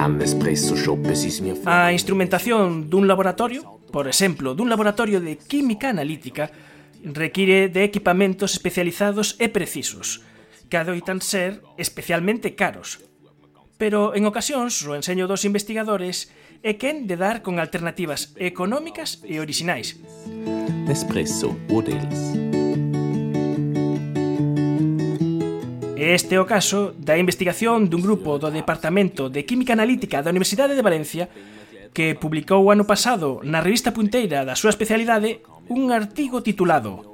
exames preso xopes mi A instrumentación dun laboratorio, por exemplo, dun laboratorio de química analítica, require de equipamentos especializados e precisos, que adoitan ser especialmente caros. Pero en ocasións o enseño dos investigadores é quen de dar con alternativas económicas e orixinais. Nespresso, o deles. E este é o caso da investigación dun grupo do Departamento de Química Analítica da Universidade de Valencia que publicou o ano pasado na revista punteira da súa especialidade un artigo titulado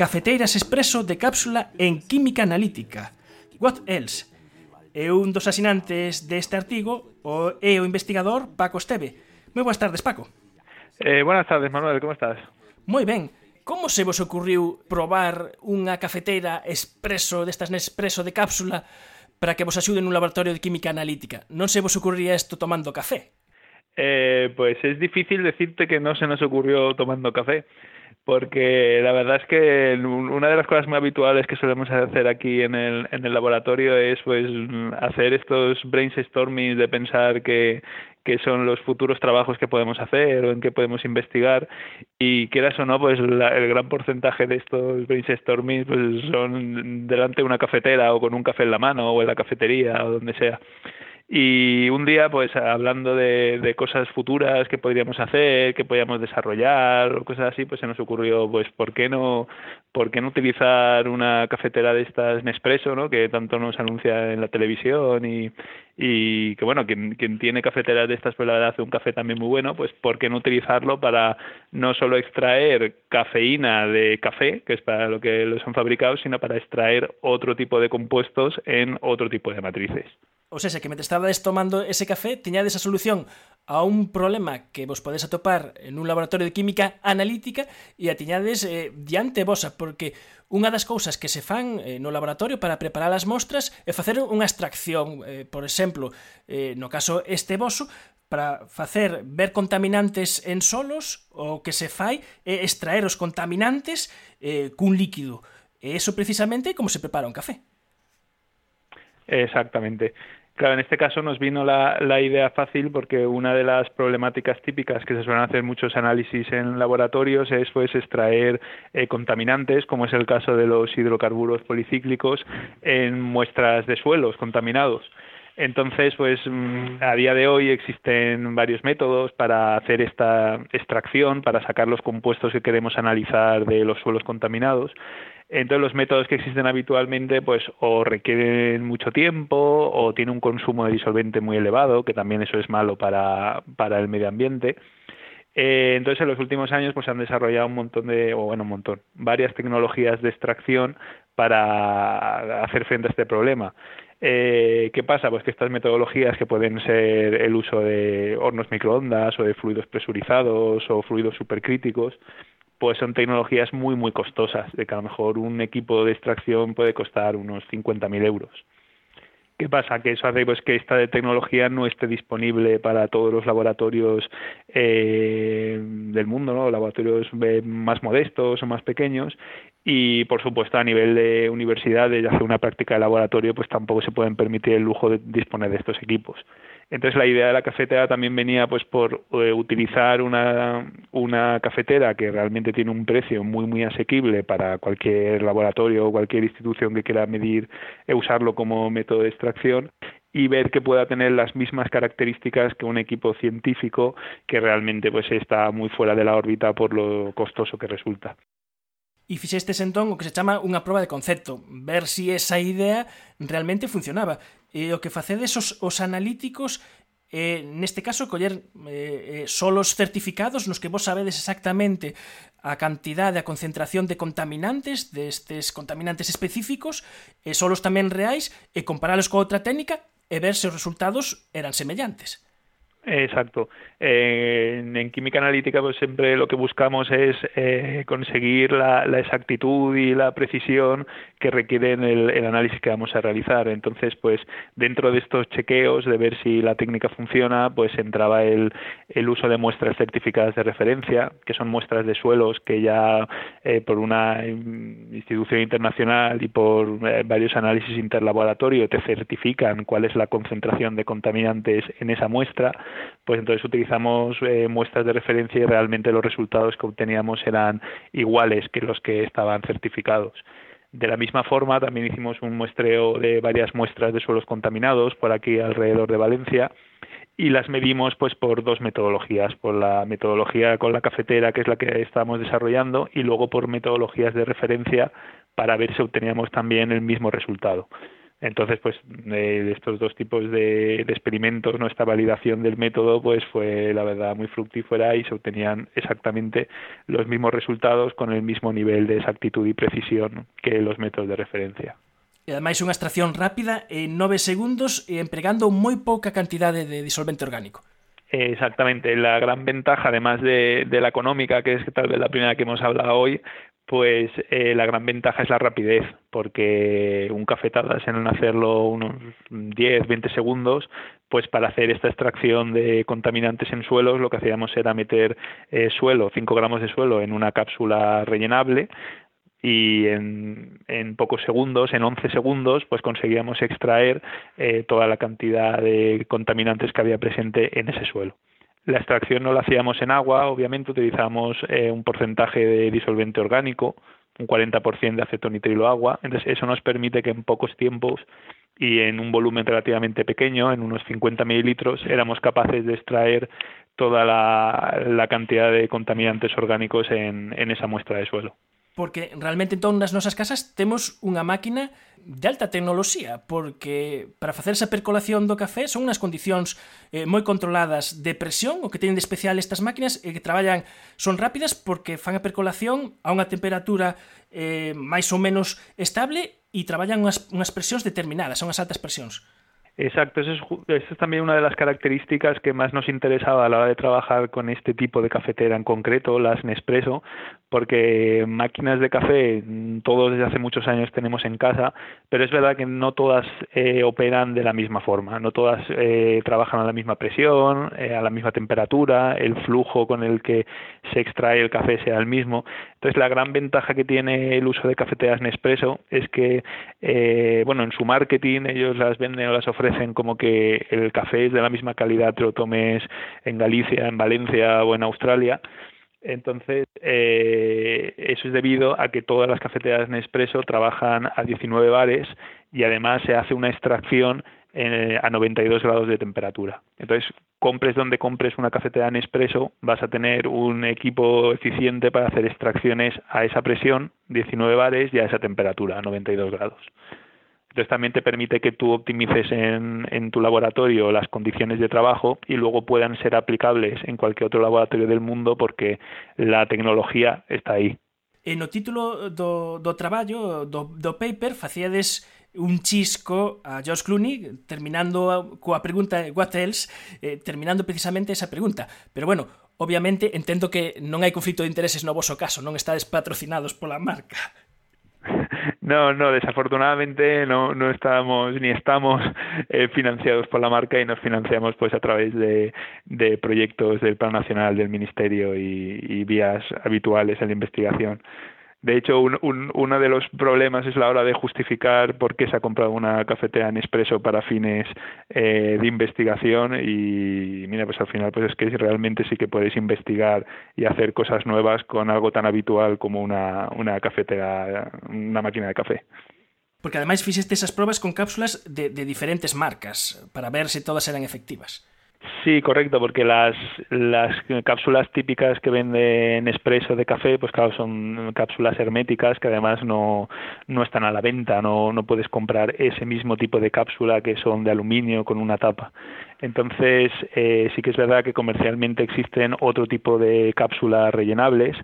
Cafeteiras Expreso de Cápsula en Química Analítica. What else? E un dos asinantes deste artigo o, é o investigador Paco Esteve. Moi boas tardes, Paco. Eh, buenas tardes, Manuel, como estás? Moi ben como se vos ocurriu probar unha cafeteira expreso destas Nespresso de cápsula para que vos axude nun laboratorio de química analítica? Non se vos ocurría isto tomando café? Eh, pues es difícil decirte que no se nos ocurrió tomando café, porque la verdad es que una de las cosas muy habituales que solemos hacer aquí en el, en el laboratorio es pues hacer estos brainstormings de pensar que que son los futuros trabajos que podemos hacer o en qué podemos investigar. Y quieras o no pues la, el gran porcentaje de estos brainstorming pues son delante de una cafetera o con un café en la mano o en la cafetería o donde sea y un día pues hablando de, cosas futuras que podríamos hacer que podríamos desarrollar o cosas así pues se nos ocurrió pues por qué no por qué no utilizar una cafetera de estas Nespresso no que tanto nos anuncia en la televisión y y que bueno, quien, quien tiene cafeteras de estas pues la verdad hace un café también muy bueno, pues ¿por qué no utilizarlo para no solo extraer cafeína de café, que es para lo que los han fabricado, sino para extraer otro tipo de compuestos en otro tipo de matrices? Ou seja, que mentre estabades tomando ese café, tiñades a solución a un problema que vos podes atopar en un laboratorio de química analítica e a tiñades eh, diante vosa, porque unha das cousas que se fan eh, no laboratorio para preparar as mostras é facer unha extracción, eh, por exemplo, eh, no caso este voso, para facer ver contaminantes en solos, o que se fai é extraer os contaminantes eh, cun líquido. E eso precisamente é como se prepara un café. Exactamente. Claro, en este caso nos vino la, idea fácil porque una de las problemáticas típicas que se suelen hacer muchos análisis en laboratorios es pues extraer eh, contaminantes, como es el caso de los hidrocarburos policíclicos, en muestras de suelos contaminados. Entonces, pues mm, a día de hoy existen varios métodos para hacer esta extracción, para sacar los compuestos que queremos analizar de los suelos contaminados. Entonces los métodos que existen habitualmente pues o requieren mucho tiempo o tienen un consumo de disolvente muy elevado, que también eso es malo para, para el medio ambiente. Eh, entonces en los últimos años pues se han desarrollado un montón de, o bueno, un montón, varias tecnologías de extracción para hacer frente a este problema. Eh, ¿Qué pasa? Pues que estas metodologías que pueden ser el uso de hornos microondas o de fluidos presurizados o fluidos supercríticos, pues son tecnologías muy, muy costosas, de que a lo mejor un equipo de extracción puede costar unos 50.000 euros. ¿Qué pasa? Que eso hace pues, que esta tecnología no esté disponible para todos los laboratorios eh, del mundo, ¿no? laboratorios eh, más modestos o más pequeños, y por supuesto a nivel de universidades hacer una práctica de laboratorio, pues tampoco se pueden permitir el lujo de disponer de estos equipos. Entonces la idea de la cafetera también venía pues por eh, utilizar una, una cafetera que realmente tiene un precio muy muy asequible para cualquier laboratorio o cualquier institución que quiera medir e usarlo como método de extracción y ver que pueda tener las mismas características que un equipo científico que realmente pues está muy fuera de la órbita por lo costoso que resulta. e fixestes entón o que se chama unha proba de concepto, ver si esa idea realmente funcionaba. eh, o que facedes os, os analíticos eh, neste caso coller eh, eh, solos certificados nos que vos sabedes exactamente a cantidade, a concentración de contaminantes, destes contaminantes específicos, e solos tamén reais, e comparalos con outra técnica e ver se os resultados eran semellantes. Exacto. Eh, en, química analítica, pues siempre lo que buscamos es eh, conseguir la, exactitud y la precisión que requieren el, análisis que vamos a realizar. Entonces, pues dentro de estos chequeos de ver si la técnica funciona, pues entraba el, el uso de muestras certificadas de referencia, que son muestras de suelos que ya eh, por una institución internacional y por varios análisis interlaboratorio te certifican cuál es la concentración de contaminantes en esa muestra pues entonces utilizamos eh, muestras de referencia y realmente los resultados que obteníamos eran iguales que los que estaban certificados. De la misma forma, también hicimos un muestreo de varias muestras de suelos contaminados por aquí alrededor de Valencia y las medimos pues por dos metodologías, por la metodología con la cafetera, que es la que estamos desarrollando, y luego por metodologías de referencia para ver si obteníamos también el mismo resultado. Entonces, pues de estos dos tipos de, experimentos, nuestra validación del método, pues fue la verdad muy fructífera y se obtenían exactamente los mismos resultados con el mismo nivel de exactitud y precisión que los métodos de referencia. E ademais unha extracción rápida en nove segundos e empregando moi pouca cantidade de disolvente orgánico. Exactamente, la gran ventaja, además de, de, la económica, que es tal vez la primera que hemos hablado hoy, pues eh, la gran ventaja es la rapidez, porque un café tarda en hacerlo unos 10, 20 segundos, pues para hacer esta extracción de contaminantes en suelos lo que hacíamos era meter eh, suelo, 5 gramos de suelo en una cápsula rellenable y en, en, pocos segundos, en 11 segundos, pues conseguíamos extraer eh, toda la cantidad de contaminantes que había presente en ese suelo. La extracción no la hacíamos en agua, obviamente utilizamos eh, un porcentaje de disolvente orgánico, un 40% de acetonitrilo agua, entonces eso nos permite que en pocos tiempos y en un volumen relativamente pequeño, en unos 50 mililitros, éramos capaces de extraer toda la, cantidad de contaminantes orgánicos en esa muestra de suelo. porque realmente entón nas nosas casas temos unha máquina de alta tecnoloxía, porque para facer esa percolación do café son unhas condicións eh, moi controladas de presión, o que teñen de especial estas máquinas e eh, que traballan, son rápidas porque fan a percolación a unha temperatura eh, máis ou menos estable e traballan unhas, unhas presións determinadas, son as altas presións. Exacto, eso es, eso es también una de las características que más nos interesaba a la hora de trabajar con este tipo de cafetera en concreto, las Nespresso, porque máquinas de café mm, todos desde hace muchos años tenemos en casa, pero es verdad que no todas eh, operan de la misma forma, no todas eh, trabajan a la misma presión, eh, a la misma temperatura, el flujo con el que se extrae el café sea el mismo. Entonces la gran ventaja que tiene el uso de cafeteras Nespresso es que, eh, bueno, en su marketing ellos las venden o las ofrecen como que el café es de la misma calidad te lo tomes en Galicia, en Valencia o en Australia. Entonces, eh, eso es debido a que todas las cafeteras Nespresso trabajan a 19 bares y además se hace una extracción eh, a 92 grados de temperatura. Entonces, compres donde compres una cafetera Nespresso, vas a tener un equipo eficiente para hacer extracciones a esa presión, 19 bares, y a esa temperatura, a 92 grados. Entonces también te permite que tú optimices en, en, tu laboratorio las condiciones de trabajo y luego puedan ser aplicables en cualquier otro laboratorio del mundo porque la tecnología está ahí. E no título do, do traballo, do, do paper, facíades un chisco a George Clooney terminando coa pregunta What else? Eh, terminando precisamente esa pregunta. Pero bueno, obviamente entendo que non hai conflito de intereses no vosso caso, non estades patrocinados pola marca. No, no, desafortunadamente no, no estamos ni estamos eh, financiados por la marca y nos financiamos pues a través de, de proyectos del Plan Nacional del Ministerio y, y vías habituales en la investigación. De hecho, un, un, uno de los problemas es la hora de justificar por qué se ha comprado una cafetera en expreso para fines eh, de investigación y mira, pues al final pues es que realmente sí que puedes investigar y hacer cosas nuevas con algo tan habitual como una, una cafetera, una máquina de café. Porque además fixeste esas pruebas con cápsulas de, de diferentes marcas para ver si todas eran efectivas. Sí, correcto, porque las, las cápsulas típicas que venden expreso de café, pues claro, son cápsulas herméticas que además no, no están a la venta, no, no puedes comprar ese mismo tipo de cápsula que son de aluminio con una tapa. Entonces, eh, sí que es verdad que comercialmente existen otro tipo de cápsulas rellenables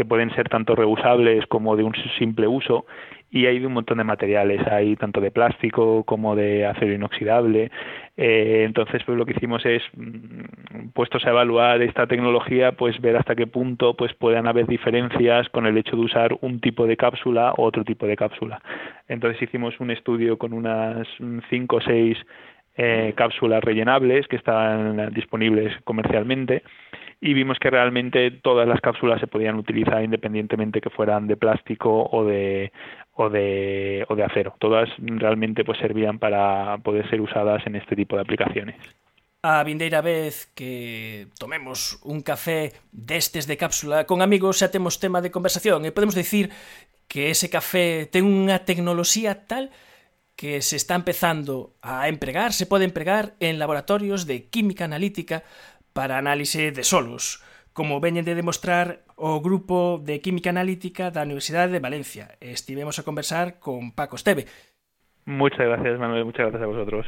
que pueden ser tanto reusables como de un simple uso y hay de un montón de materiales, hay tanto de plástico como de acero inoxidable. Eh, entonces, pues lo que hicimos es, mm, puestos a evaluar esta tecnología, pues ver hasta qué punto pues puedan haber diferencias con el hecho de usar un tipo de cápsula o otro tipo de cápsula. Entonces hicimos un estudio con unas cinco o seis eh, cápsulas rellenables que están disponibles comercialmente y vimos que realmente todas las cápsulas se podían utilizar independientemente que fueran de plástico o de o de, o de acero. Todas realmente pues servían para poder ser usadas en este tipo de aplicaciones. A vindeira vez que tomemos un café destes de cápsula con amigos xa temos tema de conversación e podemos dicir que ese café ten unha tecnoloxía tal que se está empezando a empregar, se pode empregar en laboratorios de química analítica para análise de solos, como veñen de demostrar o grupo de Química Analítica da Universidade de Valencia. Estivemos a conversar con Paco Esteve. Muchas gracias, Manuel. Muchas gracias a vosotros.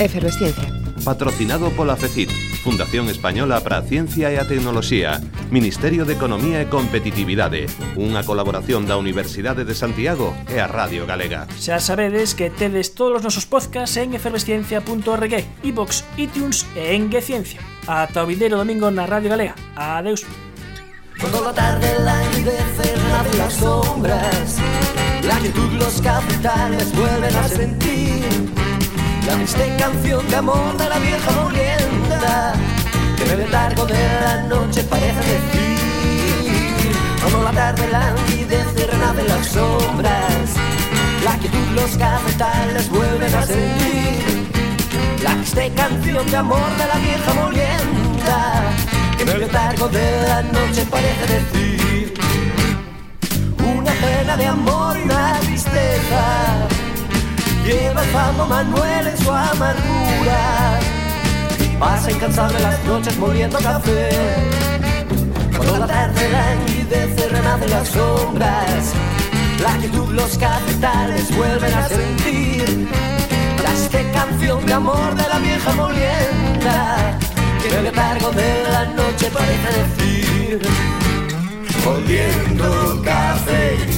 Efervesciencia. Patrocinado pola FECIT, Fundación Española para a Ciencia e a Tecnoloxía, Ministerio de Economía e Competitividade, unha colaboración da Universidade de Santiago e a Radio Galega. Xa sabedes que tedes todos os nosos podcasts en efervesciencia.org, iVox, iTunes e en Gciencia. Ata o vindeiro domingo na Radio Galega. Adeus. Cuando la tarde languidece de las sombras, la quietud los capitales vuelven a sentir la triste canción de amor de la vieja molienda que en el letargo de la noche parece decir cuando la tarde languidece renace las sombras la quietud los cafetales vuelven a sentir. La triste canción de amor de la vieja molienda que en el letargo de la noche parece decir. Una pena de amor y una tristeza lleva el famo Manuel en su amargura. Pasa incansable las noches moliendo café. Cuando la tarde languidece renace las sombras. La actitud los capitales vuelven a sentir. La este canción de amor de la vieja molienda. Que el letargo de la noche parece decir. Moliendo café